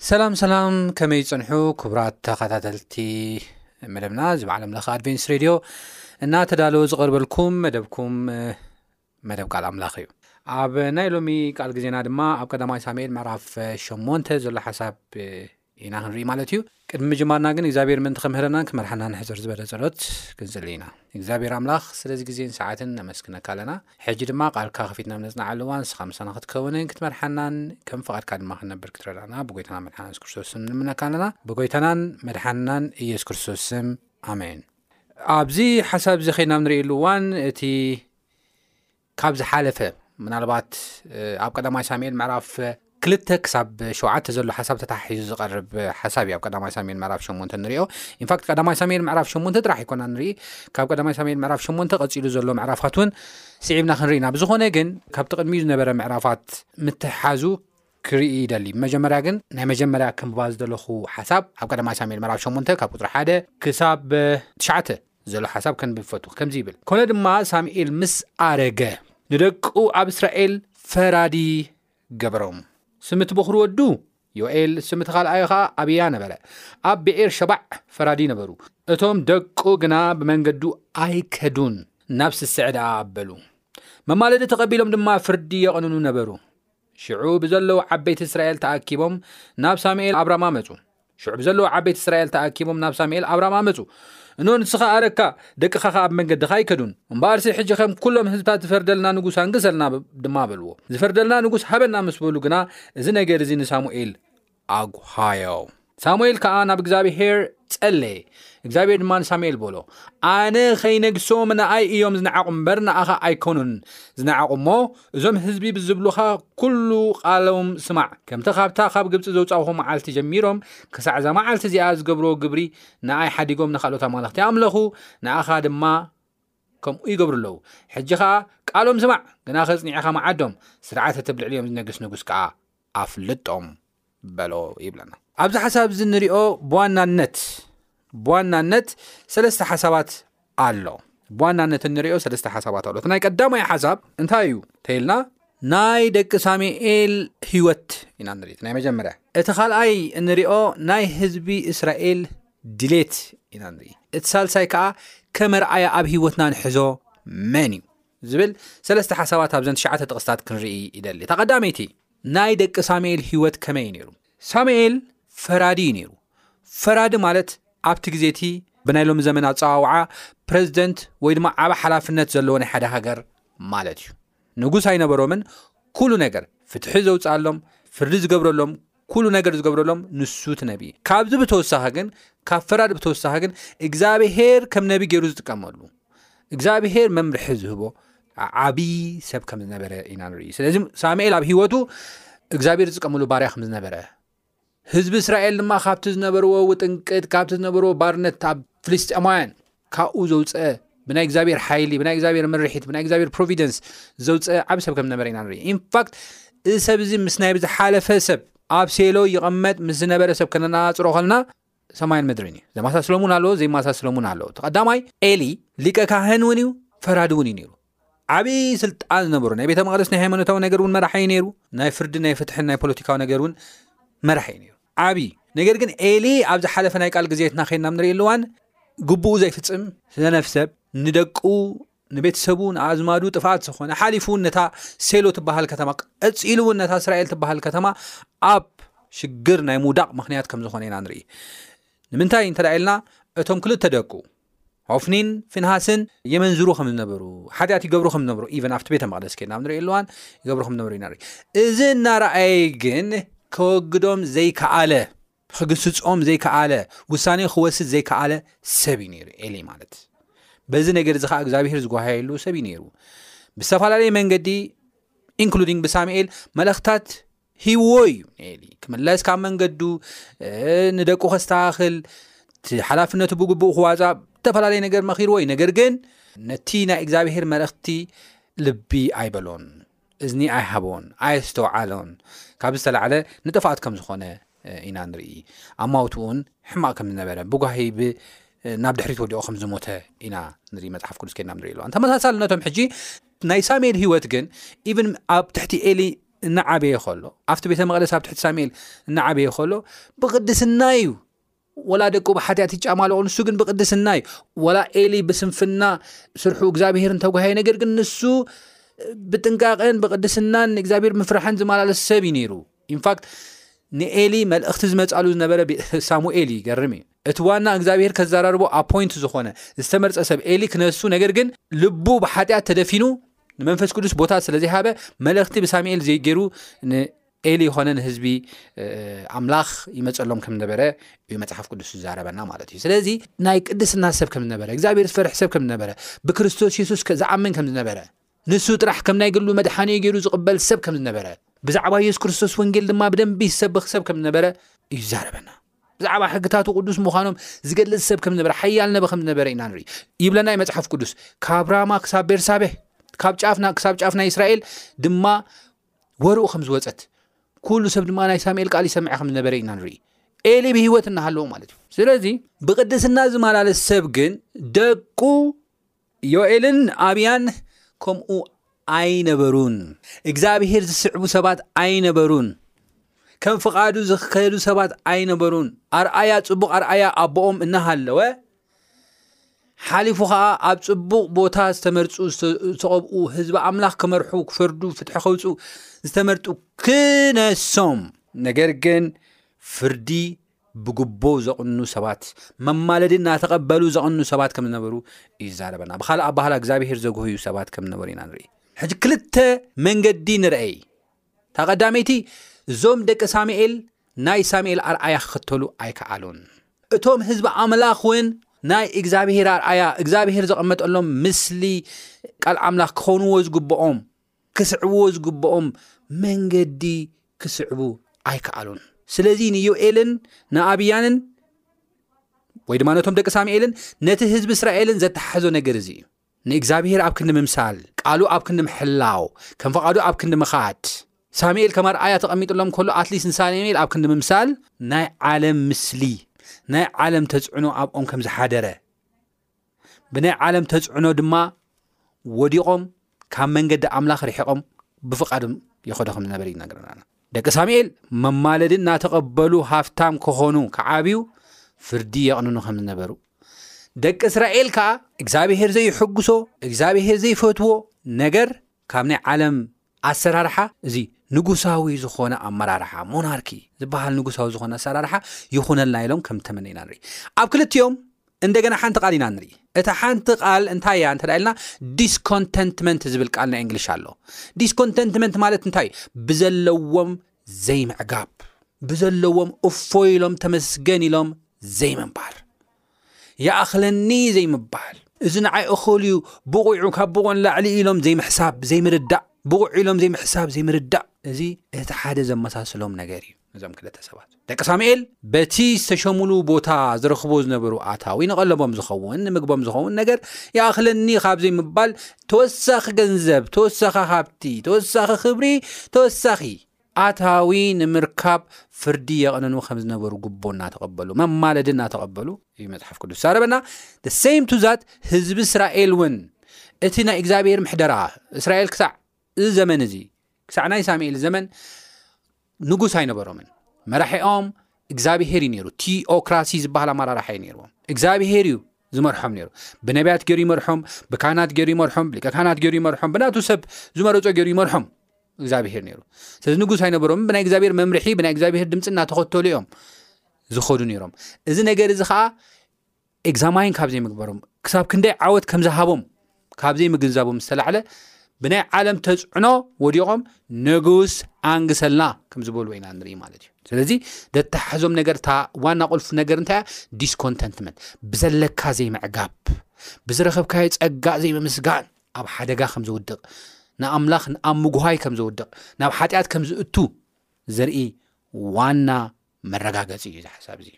ሰላም ሰላም ከመይ ፅንሑ ክቡራት ተኸታተልቲ መደብና እዚ በዓለም ለኸ ኣድቨንስ ሬድዮ እናተዳለወ ዝቐርበልኩም መደብኩም መደብ ቃል ኣምላኽ እዩ ኣብ ናይ ሎሚ ቃል ግዜና ድማ ኣብ ቀዳማይ ሳሙኤል ምዕራፍ 8 ዘሎ ሓሳብ ኢና ክንርኢ ማለት እዩ ቅድሚ ምጅማርና ግን እግዚኣብሔር ምእንቲ ከምህረናን ክመርሓናን ሕፅር ዝበለ ጸሎት ክንጽሊ ኢና እግዚኣብሔር ኣምላኽ ስለዚ ግዜን ሰዓትን ነመስክነካ ኣለና ሕጂ ድማ ቃልካ ከፊትና ብ ነጽናዓሉ እዋን ንስኻ ምሳና ክትከውንን ክትመርሓናን ከም ፍቓድካ ድማ ክንነብር ክትረዳእና ብጎይታና መድሓና የሱስ ክርስቶስ ስም ንምነካ ኣለና ብጎይታናን መድሓንናን ኢየሱስ ክርስቶስ ስም ኣሜን ኣብዚ ሓሳብ እዚ ኸይድና ንርእየሉ እዋን እቲ ካብ ዝሓለፈ ምናልባት ኣብ ቀዳማይ ሳሙኤል ምዕራፍ ክልተ ክሳብ ሸውዓተ ዘሎ ሓሳብ ተተሓሒዙ ዝቐርብ ሓሳብ እዩ ኣብ ቀዳማይ ሳሙኤል ምዕራፍ ሸሞንተ ንሪኦ ኢንፋክት ቀዳማይ ሳሙኤል ምዕራፍ ሸሞንተ ጥራሕ ይኮና ንርኢ ካብ ቀዳማይ ሳሙኤል ምዕራፍ ሸሞንተ ቀፂሉ ዘሎ ምዕራፋት እውን ስዒብና ክንርኢና ብዝኾነ ግን ካብቲ ቅድሚኡ ዝነበረ ምዕራፋት ምትሕሓዙ ክርኢ ይደሊ ብመጀመርያ ግን ናይ መጀመርያ ከምባ ዝደለኹ ሓሳብ ኣብ ቀዳማ ሳሙኤል መራብ 8 ካብ ቁፅሪ ሓደ ክሳብ ትሽዓተ ዘሎ ሓሳብ ከንብብ ፈቱ ከምዚ ይብል ኮነ ድማ ሳሙኤል ምስ ኣረገ ንደቁ ኣብ እስራኤል ፈራዲ ገበሮም ስም እቲ በኹሪ ወዱ ዮኤል ስም እቲ ካልኣዩ ከዓ ኣብያ ነበረ ኣብ ብኤር ሸባዕ ፈራዲ ነበሩ እቶም ደቁ ግና ብመንገዱ ኣይከዱን ናብ ስስዐ ደኣ ኣበሉ መማለዲ ተቐቢሎም ድማ ፍርዲ የቐንኑ ነበሩ ሽዑ ብዘለዉ ዓበይቲ እስራኤል ተኣኪቦም ናብ ሳሙኤል ኣብራም ኣመጹ። ሽዑ ብዘለዉ ዓበይቲ እስራኤል ተኣኪቦም ናብ ሳሙኤል ኣብራም ኣመጹ። እንሆ ንስኻ ኣረግካ፣ ደቅኻ ኸኣ ኣብ መንገድኻ ኣይከዱን። እምበኣርሲ ሕጂ ከም ኵሎም ህዝብታት ዝፈርደልና ንጉስ ኣንግሰልና ድማ በልዎ። ዝፈርደልና ንጉስ ሃበና ምስ በሉ ግና እዚ ነገር እዚ ንሳሙኤል ኣጕሃዮ። ሳሙኤል ከኣ ናብ እግዚኣብሄር ጸለየ፣ እግዚኣብሄር ድማ ንሳሙኤል በሎ፣ ኣነ ኸይነግሶም ንኣይ እዮም ዝነዓቑ እምበር ንኣኻ ኣይኰኑን ዝነዓቑ እሞ፣ እዞም ህዝቢ ብዝብሉኻ ኵሉ ቓሎም ስማዕ፣ ከምቲ ኻብታ ኻብ ግብጺ ዘውጻእኹ መዓልቲ ጀሚሮም ክሳዕ እዛ መዓልቲ እዚኣ ዝገብርዎ ግብሪ፣ ንኣይ ሓዲጎም ንኻልኦት ኣማልኽቲ ኣምለኹ፣ ንኣኻ ድማ ከምኡ ይገብሩ ኣለዉ። ሕጂ ኸኣ ቃሎም ስማዕ፣ ግናኸ ኣጽኒዕኻ መዓዶም፣ ስርዓት እቲ ኣብ ልዕሊኦም ዝነግስ ንጉስ ከኣ ኣፍልጦም በሎ ይብለና። ኣብዚ ሓሳብ እዚ ንሪኦ ብዋናነት ብዋናነት ሰለስተ ሓሳባት ኣሎ ብዋናነት እንሪኦ ሰለስተ ሓሳባት ኣሎ እቲ ናይ ቀዳማይ ሓሳብ እንታይ እዩ ተይልና ናይ ደቂ ሳሙኤል ህይወት ኢና ንርኢ ናይ መጀመርያ እቲ ካልኣይ እንሪኦ ናይ ህዝቢ እስራኤል ድሌት ኢና ንርኢ እቲ ሳልሳይ ከዓ ከመርኣያ ኣብ ህይወትና ንሕዞ መን እዩ ዝብል ሰለስተ ሓሳባት ኣብዘን ትሽዓተ ጥቕስታት ክንርኢ ይደሊ። እታ ቀዳመይቲ፣ ናይ ደቂ ሳሙኤል ህይወት ከመይ እዩ ነይሩ? ሳሙኤል ፈራዲ እዩ ነይሩ። ፈራዲ ማለት ኣብቲ ግዜ እቲ ብናይ ሎሚ ዘመን ኣጸዋውዓ ፕረዚደንት ወይ ድማ ዓቢ ሓላፍነት ዘለዎ ናይ ሓደ ሃገር ማለት እዩ። ንጉስ ኣይነበሮምን፣ ኩሉ ነገር ፍትሒ ዘውጽኣሎም፣ ፍርዲ ዝገብረሎም፣ ኩሉ ነገር ዝገብረሎም ንሱ እቲ ነቢ እዩ ካብዚ ብተወሳኺ ግን ካብ ፈራድ ብተወሳኺ ግን እግዚኣብሄር ከም ነቢ ገይሩ ዝጥቀመሉ እግዚኣብሄር መምርሒ ዝህቦ ዓብይ ሰብ ከም ዝነበረ ኢና ንርኢ ስለዚ ሳሙኤል ኣብ ሂወቱ እግዚኣብሄር ዝጥቀመሉ ባርያ ከም ዝነበረ ህዝቢ እስራኤል ድማ ካብቲ ዝነበርዎ ውጥንቅጥ ካብቲ ዝነበርዎ ባርነት ኣብ ፍልስጢማውያን ካብኡ ዘውፀአ ብናይ እግዚኣብሔር ሓይሊ ብናይ እግዚኣብሔር ምርሒት ብናይ እግዚኣብሔር ፕሮቪደንስ ዘውፀአ ዓብ ሰብ ከም ነበረ ኢና ንርኢ ኢንፋክት እዚ ሰብ እዚ ምስ ናይ ዝሓለፈ ሰብ ኣብ ሴሎ ይቐመጥ ምስ ዝነበረ ሰብ ከነናፅሮ ከልና ሰማይን ምድርን እዩ ዘመሳስሎም እውን ኣለዎ ዘይመሳስሎም እውን ኣለዎ ተቀዳማይ ኤሊ ሊቀ ካህን እውን እዩ ፈራዲ እውን እዩ ነይሩ ዓብዪ ስልጣን ዝነበሩ ናይ ቤተ መቅደስ ናይ ሃይማኖታዊ ነገር እውን መራሒ እዩ ነይሩ ናይ ፍርዲ ናይ ፍትሕን ናይ ፖለቲካዊ ነገር እውን መራሒ እዩ ነይሩ ዓቢ ነገር ግን ኤሊ ኣብ ዝሓለፈ ናይ ቃል ግዜትና ኴንና ንርእየሉ እዋን ግቡኡ ዘይፍጽም ሰነፍ ሰብ ንደቁ ንቤተሰቡ ንኣዝማዱ ጥፍኣት ዝኾነ ሓሊፉ እውን ነታ ሴሎ ትበሃል ከተማ ቀጺሉ እውን ነታ እስራኤል ትበሃል ከተማ ኣብ ሽግር ናይ ምውዳቕ ምክንያት ከም ዝኾነ ኢና ንርኢ ንምንታይ እንተ ኢልና እቶም ክልተ ደቁ ዖፍኒን ፊንሃስን የመንዝሩ ከም ዝነበሩ ሓጢኣት ይገብሩ ከም ዝነበሩ ኢቨን ኣብቲ ቤተ መቅደስ ኬድና ኣብ ንሪእየሉ እዋን ይገብሩ ከም ዝነበሩ ኢና ንርኢ እዚ እናረኣየ ግን ከወግዶም ዘይከኣለ ክግስፆም ዘይከኣለ ውሳኔ ክወስድ ዘይከኣለ ሰብ እዩ ነይሩ ኤሊ ማለት በዚ ነገር እዚ ከዓ እግዚኣብሄር ዝጓሃየሉ ሰብ እዩ ነይሩ ብዝተፈላለየ መንገዲ ኢንክሉዲንግ ብሳሙኤል መልእኽታት ሂዎ እዩ ንኤሊ ክምለስ ካብ መንገዱ ንደቁ ከስተኻኽል ሓላፍነቱ ብግቡእ ክዋፃእ ዝተፈላለየ ነገር መኺርዎ እዩ ነገር ግን ነቲ ናይ እግዚኣብሄር መልእኽቲ ልቢ ኣይበሎን እዝኒ ኣይሃቦን ኣየስተውዓሎን ካብ ዝተላዕለ ንጥፍኣት ከም ዝኾነ ኢና ንርኢ ኣብ ማውትኡን ሕማቕ ከም ዝነበረ ብጓሂ ናብ ድሕሪት ወዲኦ ከም ዝሞተ ኢና ንርኢ መፅሓፍ ቅዱስ ከድና ንርኢ ኣለዋ ተመሳሳሊ ነቶም ሕጂ ናይ ሳሙኤል ሂወት ግን ኢቨን ኣብ ትሕቲ ኤሊ እናዓበየ ከሎ ኣብቲ ቤተ መቕደስ ኣብ ትሕቲ ሳሙኤል እናዓበየ ከሎ ብቅድስና እዩ ወላ ደቁ ብሓጢኣት ይጫማለቑ ንሱ ግን ብቅድስና እዩ ወላ ኤሊ ብስንፍና ስርሑ እግዚኣብሄር እንተጓሃየ ነገር ግን ንሱ ብጥንቃቐን ብቅድስናን ንእግዚኣብሄር ምፍራሕን ዝመላለስ ሰብ እዩ ነይሩ ኢንፋክት ንኤሊ መልእኽቲ ዝመፃሉ ዝነበረ ሳሙኤል እዩ ይገርም እዩ እቲ ዋና እግዚኣብሄር ከዘራርቦ ኣፖይንት ዝኾነ ዝተመርፀ ሰብ ኤሊ ክነሱ ነገር ግን ልቡ ብሓጢኣት ተደፊኑ ንመንፈስ ቅዱስ ቦታ ስለ ዘይሃበ መልእኽቲ ብሳሙኤል ዘይገይሩ ንኤሊ ይኮነ ንህዝቢ ኣምላኽ ይመፀሎም ከም ነበረ እዩ መፅሓፍ ቅዱስ ዝዛረበና ማለት እዩ ስለዚ ናይ ቅድስና ሰብ ከም ዝነበረ እግዚኣብሔር ዝፈርሕ ሰብ ከም ዝነበረ ብክርስቶስ የሱስ ዝኣምን ከም ዝነበረ ንሱ ጥራሕ ከም ናይ ግሉ መድሓኒ ገይሩ ዝቕበል ሰብ ከም ዝነበረ ብዛዕባ የሱስ ክርስቶስ ወንጌል ድማ ብደንቢ ዝሰብኽ ሰብ ከም ዝነበረ እዩ ይዛረበና ብዛዕባ ሕግታቱ ቅዱስ ምዃኖም ዝገልጽ ሰብ ከም ዝነበረ ሓያል ነበ ከም ዝነበረ ኢና ንርኢ ይብለና እዩ መጽሓፍ ቅዱስ ካብ ራማ ክሳብ ቤርሳቤህ ካብ ጫፍና ክሳብ ጫፍ ናይ እስራኤል ድማ ወርኡ ከም ዝወፀት ኩሉ ሰብ ድማ ናይ ሳሙኤል ቃል ይሰምዐ ከም ዝነበረ ኢና ንርኢ ኤሊ ብሂወት እናሃለዎ ማለት እዩ ስለዚ ብቅድስና ዝመላለስ ሰብ ግን ደቁ ዮኤልን ኣብያን ከምኡ ኣይነበሩን። እግዚኣብሄር ዝስዕቡ ሰባት ኣይነበሩን። ከም ፍቓዱ ዝኸዱ ሰባት ኣይነበሩን። ኣርኣያ ጽቡቕ ኣርኣያ ኣቦኦም እናሃለወ ሓሊፉ ከዓ ኣብ ጽቡቕ ቦታ ዝተመርጹ ዝተቐብኡ ህዝቢ ኣምላኽ ክመርሑ ክፈርዱ ፍትሒ ከውፁ ዝተመርጡ ክነሶም ነገር ግን ፍርዲ ብጉቦ ዘቕኑ ሰባት፣ መማለዲ እናተቐበሉ ዘቕኑ ሰባት ከም ዝነበሩ እዩ ዝዛረበና። ብኻልእ ኣባህላ እግዚኣብሄር ዘጉህዩ ሰባት ከም ዝነበሩ ኢና ንርኢ። ሕጂ ክልተ መንገዲ ንርኣይ። እታ ቀዳመይቲ እዞም ደቂ ሳሙኤል ናይ ሳሙኤል ኣርኣያ ክኽተሉ ኣይከኣሉን። እቶም ህዝቢ ኣምላኽ እውን ናይ እግዚኣብሄር ኣርኣያ እግዚኣብሄር ዘቐመጠሎም ምስሊ ቃል ኣምላኽ ክኾንዎ ዝግብኦም ክስዕብዎ ዝግብኦም መንገዲ ክስዕቡ ኣይከኣሉን። ስለዚ ንዮኤልን ንኣብያንን ወይ ድማ ነቶም ደቂ ሳሙኤልን ነቲ ህዝቢ እስራኤልን ዘተሓሕዞ ነገር እዚ እዩ። ንእግዚኣብሄር ኣብ ክንዲ ምምሳል፣ ቃሉ ኣብ ክንዲ ምሕላው፣ ከም ፍቓዱ ኣብ ክንዲ ምኻድ፣ ሳሙኤል ከም ኣርኣያ ተቐሚጥሎም ከሎ ኣትሊስት ንሳሙኤል ኣብ ክንዲ ምምሳል ናይ ዓለም ምስሊ ናይ ዓለም ተጽዕኖ ኣብኦም ከም ዝሓደረ ብናይ ዓለም ተጽዕኖ ድማ ወዲቖም ካብ መንገዲ ኣምላኽ ርሒቖም ብፍቓዶም ይኸዶ ከም ዝነበረ ይነገረና ደቂ ሳሙኤል መማለዲ እናተቐበሉ ሃፍታም ክኾኑ ክዓብዩ ፍርዲ የቕንኑ ከም ዝነበሩ ደቂ እስራኤል ከዓ እግዚኣብሄር ዘይሕጉሶ እግዚኣብሄር ዘይፈትዎ ነገር ካብ ናይ ዓለም ኣሰራርሓ እዚ ንጉሳዊ ዝኾነ ኣመራርሓ፣ ሞናርኪ፣ ዝበሃል ንጉሳዊ ዝኾነ ኣሰራርሓ ይኹነልና ኢሎም ከም እተመነዩ ኢና ንርኢ። ኣብ ክልቲኦም እንደገና ሓንቲ ቃል ኢና ንርኢ። እታ ሓንቲ ቃል እንታይ እያ እንተ ኢልና ዲስኮንተንትመንት ዝብል ቃል ናይ እንግሊሽ ኣሎ። ዲስኮንተንትመንት ማለት እንታይ እዩ? ብዘለዎም ዘይምዕጋብ፣ ብዘለዎም እፎይ ኢሎም ተመስገን ኢሎም ዘይምንባር። ይኣኽለኒ ዘይምባል። እዚ ንዓይ እኹል እዩ፣ ብቑዕ'ዩ፣ ካብ ብቑዕ ንላዕሊ ኢሎም ዘይምሕሳብ፣ ዘይምርዳእ፣ ብቑዕ ኢሎም ዘይምሕሳብ፣ ዘይምርዳእ። እዚ እቲ ሓደ ዘመሳስሎም ነገር እዩ ነዞም ክልተ ሰባት። ደቂ ሳሙኤል በቲ ዝተሸሙሉ ቦታ ዝረኽቡ ዝነበሩ ኣታዊ ንቐለቦም ዝኸውን ንምግቦም ዝኸውን ነገር ይኣኽለኒ ካብ ዘይምባል ተወሳኺ ገንዘብ፣ ተወሳኺ ሃብቲ፣ ተወሳኺ ክብሪ፣ ተወሳኺ ኣታዊ ንምርካብ ፍርዲ የቕንኑ ከም ዝነበሩ ጉቦ እናተቐበሉ መማለዲ እናተቐበሉ እዩ መፅሓፍ ቅዱስ ዛረበና ሰይም ቱዛት ህዝቢ እስራኤል እውን እቲ ናይ እግዚኣብሔር ምሕደራ እስራኤል ክሳዕ እዚ ዘመን እዚ ክሳዕ ናይ ሳሙኤል ዘመን ንጉስ ኣይነበሮምን መራሒኦም እግዚኣብሄር እዩ ነይሩ ቲኦክራሲ ዝበሃል ኣመራርሓ እዩ ነይርዎም እግዚኣብሄር እዩ ዝመርሖም ነይሩ ብነቢያት ገይሩ ይመርሖም ብካህናት ገይሩ ይመርሖም ሊቀ ካህናት ገይሩ ይመርሖም ብናቱ ሰብ ዝመረፆ ገይሩ ይመርሖም እግዚኣብሄር ነይሩ ስለዚ ንጉስ ኣይነበሮም ብናይ እግዚኣብሄር መምርሒ ብናይ እግዚኣብሄር ድምፂ እናተኸተሉ እዮም ዝኸዱ ነይሮም እዚ ነገር እዚ ከዓ ኤግዛማይን ካብ ዘይምግበሮም ክሳብ ክንደይ ዓወት ከም ዝሃቦም ካብ ዘይምግንዛቦም ዝተላዕለ ብናይ ዓለም ተፅዕኖ ወዲቖም ንጉስ ኣንግሰልና ከም ዝበልዎ ኢና ንርኢ ማለት እዩ ስለዚ ደተሓዞም ነገር እታ ዋና ቁልፍ ነገር እንታይ እያ ዲስኮንተንትመንት ብዘለካ ዘይምዕጋብ ብዝረኸብካዮ ጸጋ ዘይምምስጋን ኣብ ሓደጋ ከም ዘውድቕ ንኣምላኽ ኣብ ምጉሃይ ከም ዘውድቕ ናብ ሓጢኣት ከም ዝእቱ ዘርኢ ዋና መረጋገፂ እዩ እዚ ሓሳብ እዚ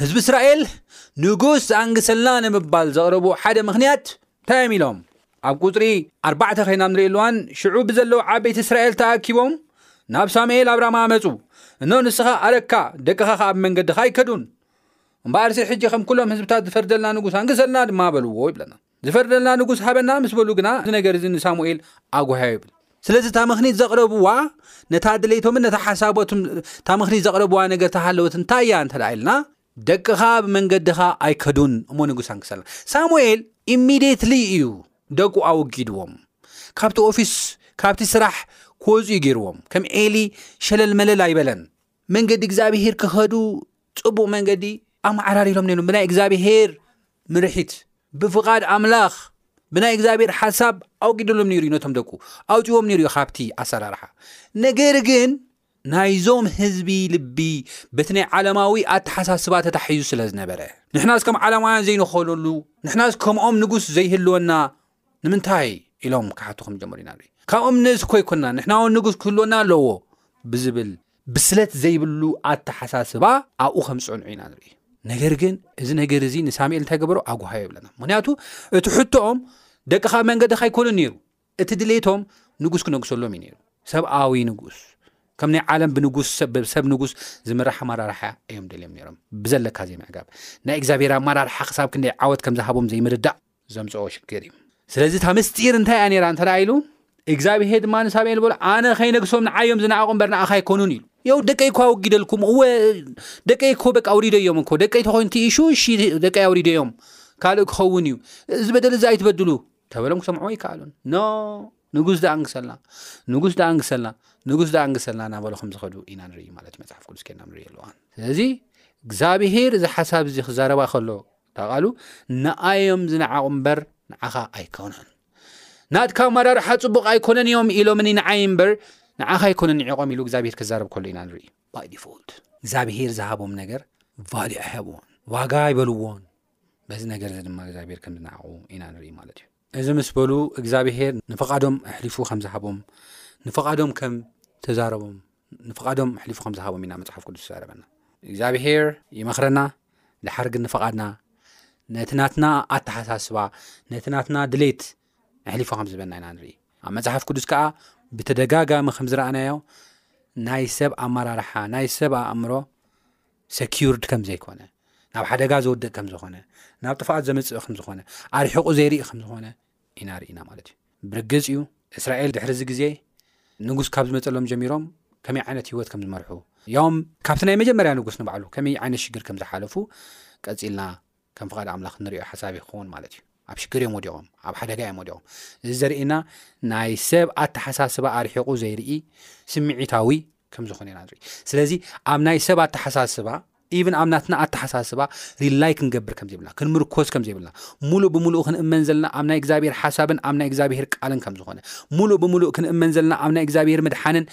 ህዝቢ እስራኤል ንጉስ ኣንግሰልና ንምባል ዘቕረቡ ሓደ ምኽንያት እንታይ እዮም ኢሎም ኣብ ቁፅሪ ኣርባዕተ ኸይና ንርኢ ኣለዋን ሽዑ ብዘለዉ ዓበይቲ እስራኤል ተኣኪቦም ናብ ሳሙኤል ኣብ ራማ መፁ እኖ ንስኻ ኣረካ ደቅኻ ከዓ ኣብ መንገድኻ ኣይከዱን እምበኣርሲ ሕጂ ከም ኩሎም ህዝብታት ዝፈርደልና ንጉስ ኣንግሰልና ድማ በልዎ ይብለና ዝፈርደልና ንጉስ ሃበና ምስ በሉ ግና እዚ ነገር እዚ ንሳሙኤል ኣጓህዮ ይብል። ስለዚ እታ ምኽኒት ዘቕረብዋ ነታ ድሌቶምን ነታ ሓሳቦትን እታ ምኽኒት ዘቕረብዋ ነገር ተሃለወት እንታይ እያ እንተ ኢልና ደቅኻ ብመንገድኻ ኣይከዱን እሞ ንጉስ ኣንክሰልና ሳሙኤል ኢሚድትሊ እዩ ደቁ ኣወጊድዎም ካብቲ ኦፊስ ካብቲ ስራሕ ክወፁ እዩ ገይርዎም ከም ኤሊ ሸለል መለል ኣይበለን መንገዲ እግዚኣብሄር ክኸዱ ፅቡቅ መንገዲ ኣመዓራሪሎም ነይሮም ብናይ እግዚኣብሄር ምርሒት ብፍቃድ ኣምላኽ ብናይ እግዚኣብሔር ሓሳብ ኣውጊደሎም ነይሩ እዩ ነቶም ደቁ ኣውፅዎም ነይሩ እዩ ካብቲ ኣሰራርሓ ነገር ግን ናይዞም ህዝቢ ልቢ በቲ ናይ ዓለማዊ ኣተሓሳስባ ተታሒዙ ስለ ዝነበረ ንሕናስ ከም ዓለማውያን ዘይንኸለሉ ንሕናስ ከምኦም ንጉስ ዘይህልወና ንምንታይ ኢሎም ክሓቱ ከም ጀመሩ ኢና ንርኢ ካብኦም ንእስ እኮ ኣይኮንና ንሕና እውን ንጉስ ክህልወና ኣለዎ ብዝብል ብስለት ዘይብሉ ኣተሓሳስባ ኣብኡ ከም ዝፀንዑ ኢና ንርኢ ነገር ግን እዚ ነገር እዚ ንሳሙኤል እንታይ ገበሮ ኣጓሃዮ ይብለና ምክንያቱ እቲ ሕቶኦም ደቂ ካብ መንገድካ ኣይኮኑን ነይሩ እቲ ድሌቶም ንጉስ ክነግሰሎም እዩ ነይሩ ሰብኣዊ ንጉስ ከም ናይ ዓለም ብንጉስ ሰብ ንጉስ ዝምራሕ ኣመራርሓ እዮም ደልዮም ነይሮም ብዘለካ ዘይምዕጋብ ናይ እግዚኣብሔር ኣመራርሓ ክሳብ ክንደይ ዓወት ከም ዝሃቦም ዘይምርዳእ ዘምጽኦ ሽግር እዩ ስለዚ እታ ምስጢር እንታይ እያ ነራ እንተ ኢሉ እግዚኣብሄር ድማ ንሳሙኤል በሎ ኣነ ከይነግሶም ንዓዮም ዝነዓቑ እምበር ንኣኻ ኣይኮኑን ኢሉ የው ደቀይ እኮ ኣወጊደልኩም እወ ደቀይ እኮ በቃ ኣውሪደ እዮም እኮ ደቀይ ተኮይኑ ትእሹ እሺ ደቀይ ኣውሪደ እዮም ካልእ ክኸውን እዩ እዚ በደል እዚ ኣይትበድሉ ተበሎም ክሰምዑ ይከኣሉን ኖ ንጉስ ደኣ እንግሰልና ንጉስ ደኣ እንግሰልና ንጉስ ደኣ እንግሰልና እናበሉ ከም ዝኸዱ ኢና ንርኢ ማለት መፅሓፍ ቅዱስ ኬና ንርኢ ኣለዋን ስለዚ እግዚኣብሄር እዚ ሓሳብ እዚ ክዛረባ ከሎ እታ ቃሉ ንኣ እዮም ዝነዓቑ እምበር ንዓኻ ኣይኮነን። ናትካ ኣመራርሓ ጽቡቕ ኣይኮነን እዮም ኢሎምኒ ንዓይ እምበር ንዓኻ ኣይኮነን ንዒቖም ኢሉ እግዚኣብሄር ክዛረብ ከሎ ኢና ንርኢ። ባይ ዲፎልት እግዚኣብሄር ዝሃቦም ነገር ቫልዩ ኣይሃብዎን ዋጋ ኣይበልዎን። በዚ ነገር እዚ ድማ እግዚኣብሄር ከም ዝነዓቑ ኢና ንርኢ ማለት እዩ። እዚ ምስ በሉ እግዚኣብሄር ንፍቓዶም ኣሕሊፉ ከም ዝሃቦም ንፍቓዶም ከም ተዛረቦም ንፍቓዶም ኣሕሊፉ ከም ዝሃቦም ኢና መጽሓፍ ቅዱስ ዝዛረበና እግዚኣብሄር ይመኽረና ድሓር ግን ንፍቓድና ነቲ ናትና ኣተሓሳስባ ነቲ ናትና ድሌት ኣሕሊፉ ከም ዝበና ኢና ንርኢ ኣብ መጽሓፍ ቅዱስ ከዓ ብተደጋጋሚ ከም ዝረኣናዮ ናይ ሰብ ኣመራርሓ ናይ ሰብ ኣእምሮ ሰኪዩርድ ከም ዘይኮነ፣ ናብ ሓደጋ ዘውድቕ ከም ዝኾነ፣ ናብ ጥፍኣት ዘምጽእ ከም ዝኾነ፣ ኣርሒቑ ዘይርኢ ከም ዝኾነ ኢና ርኢና ማለት እዩ። ብርግጽ እዩ እስራኤል ድሕሪ እዚ ግዜ ንጉስ ካብ ዝመጸሎም ጀሚሮም ከመይ ዓይነት ህይወት ከም ዝመርሑ ያውም ካብቲ ናይ መጀመርያ ንጉስ ንባዕሉ ከመይ ዓይነት ሽግር ከም ዝሓለፉ ቀጺልና ከም ፍቓድ ኣምላኽ ንርእዮ ሓሳብ ይኸውን ማለት እዩ ኣብ ሽግር እዮም ወዲቖም ኣብ ሓደጋ እዮም ወዲቖም እዚ ዘርእና ናይ ሰብ ኣተሓሳስባ ኣርሒቑ ዘይርኢ ስምዒታዊ ከም ዝኾነ ኢና ንርኢ ስለዚ ኣብ ናይ ሰብ ኣተሓሳስባ ኢብን ኣብ ናትና ኣተሓሳስባ ሪላይ ክንገብር ከም ዘይብልና ክንምርኮዝ ከም ዘይብልና ሙሉእ ብምሉእ ክንእመን ዘለና ኣብ ናይ እግዚኣብሄር ሓሳብን ኣብ ናይ እግዚኣብሄር ቃልን ከም ዝኾነ ሙሉእ ብምሉእ ክንእመን ዘለና ኣብ ናይ እግዚኣብሄር ምድሓንን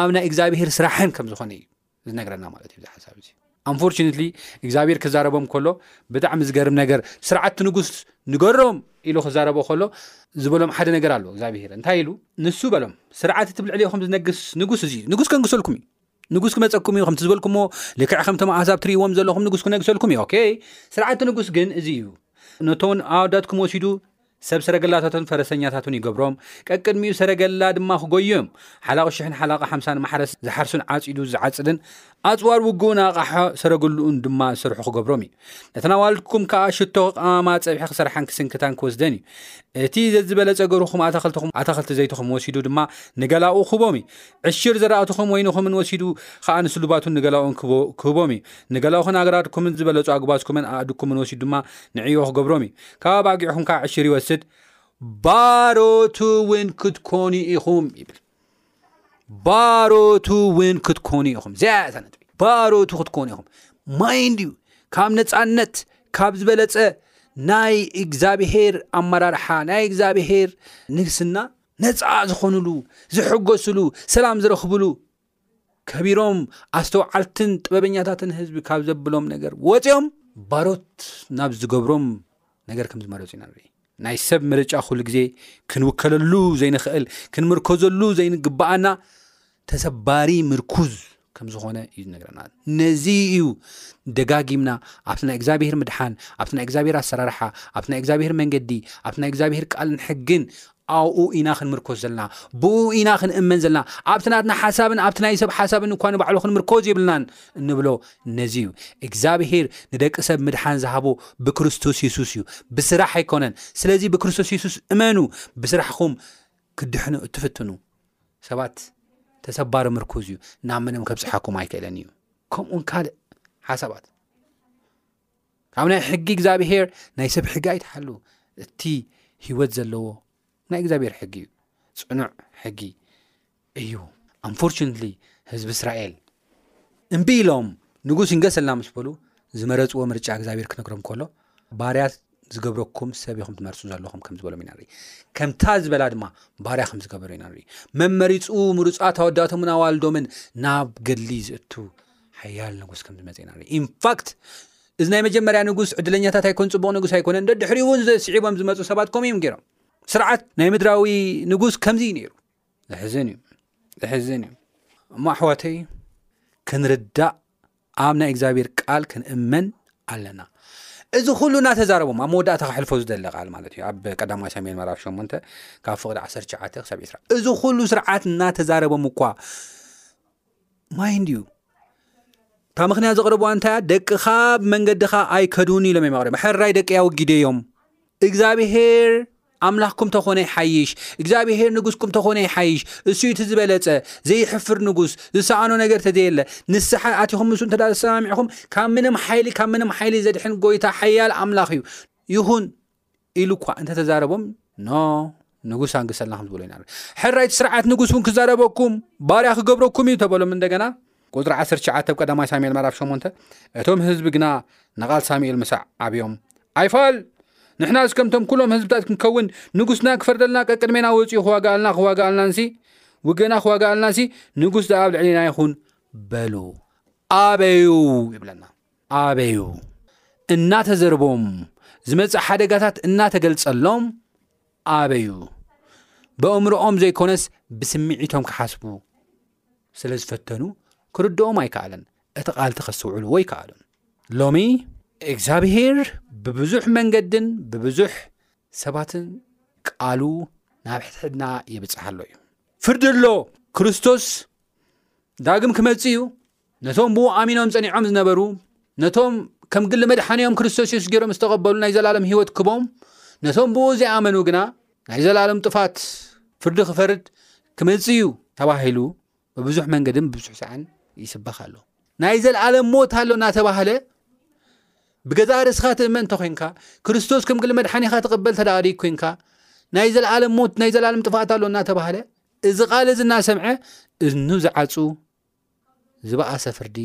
ኣብ ናይ እግዚኣብሄር ስራሕን ከም ዝኾነ እዩ ዝነግረና ማለት እዩ ሓሳብ እዚ ኣንፎርነትሊ እግዚኣብሔር ክዛረቦም ከሎ ብጣዕሚ ዝገርም ነገር ስርዓት ንጉስ ንገሮም ኢሉ ክዛረቦ ከሎ ዝበሎም ሓደ ነገር ኣሎ እግዚኣብሄር እንታይ ኢሉ ንሱ በሎም ስርዓት እቲ ብልዕሊ ኹም ዝነግስ ንጉስ እዙ ንጉስ ከንግሰልኩም እዩ ንጉስ ክመፀኩም እዩ ከምቲ ዝበልኩምዎ ልክዕ ከምቶም ኣዛብ ትርእዎም ዘለኹም ንጉስ ክነግሰልኩም እዩ ኦይ ስርዓት ንጉስ ግን እዚ እዩ ነቶን ኣወዳትኩም ወሲዱ ሰብ ሰረገላታቱን ፈረሰኛታቱን ይገብሮም፣ ቀቅድሚኡ ሰረገላ ድማ ክጎዩ እዮም። ሓላቒ ሽሕን ሓላቒ ሓምሳን ማሕረስ ዝሓርሱን ዓጺዱ ዝዓጽድን፣ ኣጽዋር ውግኡን ኣቓሑ ሰረገሉኡን ድማ ዝሰርሑ ክገብሮም እዩ። ነተን ኣዋልድኩም ከኣ ሽቶ ክቐማማ፣ ጸብሒ ክሰርሓን ክስንክታን ክወስደን እዩ። እቲ ዘዝበለጸ ገርሁኩም ኣታኽልትኹም ኣታኽልቲ ዘይትኹም ወሲዱ ድማ ንገላኡ ክህቦም እዩ። ዕሽር ዘራእትኹም ወይንኹምን ወሲዱ ከኣ ንስሉባቱን ንገላኡን ክህቦም እዩ። ንገላኹን ኣግራድኩምን ዝበለጹ ኣጕባዝኩምን ኣእዱግኩምን ወሲዱ ድማ ንዕዮ ክገብሮም እዩ። ካብ ኣባጊዕኹም ከኣ ዕሽር ይወስድ፣ ባሮቱ እውን ክትኮኑ ኢኹም ይብል። ባሮቱ እውን ክትኮኑ ኢኹም። እዚኣ እያ እታ ነጥቢ። ባሮቱ ክትኮኑ ኢኹም። ማይንድ እዩ ካብ ነፃነት ካብ ዝበለፀ ናይ እግዚኣብሄር ኣመራርሓ ናይ እግዚኣብሄር ንግስና ነፃ ዝኾኑሉ ዝሕገሱሉ ሰላም ዝረኽብሉ ከቢሮም ኣስተውዓልትን ጥበበኛታትን ህዝቢ ካብ ዘብሎም ነገር ወፂኦም ባሮት ናብ ዝገብሮም ነገር ከም ዝመረፁ ኢና ንርኢ ናይ ሰብ ምርጫ ኩሉ ግዜ ክንውከለሉ ዘይንኽእል ክንምርኮዘሉ ዘይንግባኣና ተሰባሪ ምርኩዝ ከም ዝኾነ እዩ ዝነግረና ነዚ እዩ ደጋጊምና ኣብቲ ናይ እግዚኣብሄር ምድሓን ኣብቲ ናይ እግዚኣብሄር ኣሰራርሓ ኣብቲ ናይ እግዚኣብሄር መንገዲ ኣብቲ ናይ እግዚኣብሄር ቃልን ሕግን ኣብኡ ኢና ክንምርኮስ ዘለና፣ ብእኡ ኢና ክንእመን ዘለና፣ ኣብቲ ናትና ሓሳብን ኣብቲ ናይ ሰብ ሓሳብን እኳ ንባዕሉ ክንምርኮዝ የብልናን እንብሎ ነዚ እዩ። እግዚኣብሄር ንደቂ ሰብ ምድሓን ዝሃቦ ብክርስቶስ የሱስ እዩ፣ ብስራሕ ኣይኮነን። ስለዚ ብክርስቶስ የሱስ እመኑ፣ ብስራሕኹም ክትድሕኑ እትፍትኑ ሰባት ተሰባሪ ምርኩዝ እዩ፣ ናብ ምንም ከብጽሓኩም ኣይክእልን እዩ። ከምኡውን ካልእ ሓሳባት ካብ ናይ ሕጊ እግዚኣብሄር ናይ ሰብ ሕጊ ኣይትሓሉ እቲ ሂወት ዘለዎ ናይ እግዚኣብሄር ሕጊ እዩ ፅኑዕ ሕጊ እዩ ኣንፎርነትሊ ህዝቢ እስራኤል እምቢ ኢሎም ንጉስ ይንገሰልና ምስ በሉ ዝመረፅዎ ምርጫ እግዚኣብሄር ክነግሮም ከሎ ባርያት ዝገብረኩም ሰብ ኢኹም ትመርፁ ዘለኹም ከም ዝበሎም ኢና ንርኢ ከምታ ዝበላ ድማ ባርያ ከም ዝገበሩ ኢና ንርኢ መመሪፁ ምሩፃት ኣወዳቶምን ኣዋልዶምን ናብ ገድሊ ዝእቱ ሓያል ንጉስ ከም ዝመጽ ኢና ንርኢ ኢንፋክት እዚ ናይ መጀመርያ ንጉስ ዕድለኛታት ኣይኮን ጽቡቕ ንጉስ ኣይኮነን ዶ ድሕሪ እውን ስዒቦም ዝመፁ ሰባት ከምኡ እዮም ገይሮም ስርዓት ናይ ምድራዊ ንጉስ ከምዚ እዩ ነይሩ ዘሕዝን እዩ ዘሕዝን እዩ እሞ ኣሕዋተይ ክንርዳእ ኣብ ናይ እግዚኣብሔር ቃል ክንእመን ኣለና እዚ ኩሉ እናተዛረቦም ኣብ መወዳእታ ክሕልፎ ዝደለ ቃል ማለት እዩ ኣብ ቀዳማይ ሳሙኤል መራፍ 8 ካብ ፍቕዲ 19 ክሳብ 2ስራ እዚ ኩሉ ስርዓት እናተዛረቦም እኳ ማይንድ እዩ እታ ምክንያት ዘቕረብዋ እንታያ ደቅኻ ብ መንገድኻ ኣይከዱን ኢሎም እዮም ኣቕሪቦም ሕራይ ደቂ ኣወጊደዮም እግዚኣብሄር ኣምላኽኩም ተኾነ ይሓይሽ እግዚኣብሄር ንጉስኩም ተኾነ ይሓይሽ እሱ እቲ ዝበለፀ ዘይሕፍር ንጉስ ዝሰኣኖ ነገር ተዘየለ ንስሓ ኣቲኹም ምስ እንተ ዝሰማሚዕኹም ካብ ምንም ሓይሊ ካብ ምንም ሓይሊ ዘድሕን ጎይታ ሓያል ኣምላኽ እዩ ይኹን ኢሉ እኳ እንተ ተዛረቦም፣ ን ንጉስ ኣንግሰልና ከም ዝበሎ ኢና። ሕራይ እቲ ስርዓት ንጉስ እውን ክዛረበኩም፣ ባርያ ክገብረኩም እዩ ተበሎም። እንደገና ቁጽሪ ዓሰርተ ትሽዓተ ኣብ ቀዳማይ ሳሙኤል ምዕራፍ ሸሞንተ እቶም ህዝቢ ግና ንቓል ሳሙኤል ምሳዕ ዓብዮም ኣይፋል ንሕናስ ከምቶም ኩሎም ህዝብታት ክንከውን ንጉስና ክፈርደልና ቀቅድሜና ወፂኡ ክዋጋኣልና ክዋጋኣልናንሲ ውገና ክዋጋኣልናሲ ንጉስ ዝኣብ ልዕሌና ይኹን በሉ ኣበዩ ይብለና ኣበዩ እናተዘርቦም ዝመጽእ ሓደጋታት እናተገልጸሎም ኣበዩ በእምሮኦም ዘይኮነስ ብስምዒቶም ክሓስቡ ስለ ዝፈተኑ ክርድኦም ኣይከኣለን እቲ ቃልቲ ከስውዕልዎ ይከኣሉን ሎሚ እግዚኣብሄር ብብዙሕ መንገድን ብብዙሕ ሰባትን ቃሉ ናብ ሕድሕድና ይብጽሓ ኣሎ እዩ ፍርዲ ኣሎ ክርስቶስ ዳግም ክመጽእ እዩ ነቶም ብኡ ኣሚኖም ጸኒዖም ዝነበሩ ነቶም ከም ግሊ መድሓኒኦም ክርስቶስ የሱስ ገይሮም ዝተቐበሉ ናይ ዘላለም ህይወት ክቦም ነቶም ብኡ ዘይኣመኑ ግና ናይ ዘላለም ጥፋት ፍርዲ ክፈርድ ክመጽእ እዩ ተባሂሉ ብብዙሕ መንገድን ብብዙሕ ሰዓን ይስበኽ ኣሎ ናይ ዘለኣለም ሞት ኣሎ እናተባህለ ብገዛ ርእስኻ ትእመን እንተኮይንካ ክርስቶስ ከም ግል መድሓኒኻ ትቕበል ተዳዲ ኮንካ ናይ ዘለኣለም ሞት ናይ ዘለኣለም ጥፋኣት ኣሎ እናተባህለ እዚ ቃል እዚ እናሰምዐ እዝኑ ዝዓፁ ዝበኣሰ ፍርዲ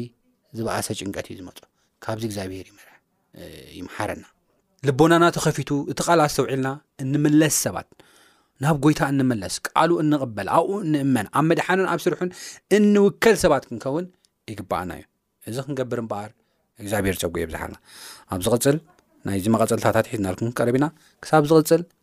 ዝበኣሰ ጭንቀት እዩ ዝመጾ ካብዚ እግዚኣብሄር ይመርሕ ይምሓረና ልቦናና ተኸፊቱ እቲ ቃል ኣስተውዒልና እንምለስ ሰባት ናብ ጎይታ እንመለስ ቃሉ እንቕበል ኣብኡ እንእመን ኣብ መድሓንን ኣብ ስርሑን እንውከል ሰባት ክንከውን ይግባኣና እዩ እዚ ክንገብር እምበኣር እግዚኣብሄር ፀጉ የብዝሓልና ኣብ ዝቕፅል ናይዚ መቐፀልታታት ሒዝናልኩም ቀረብ ኢና ክሳብ ዝቕፅል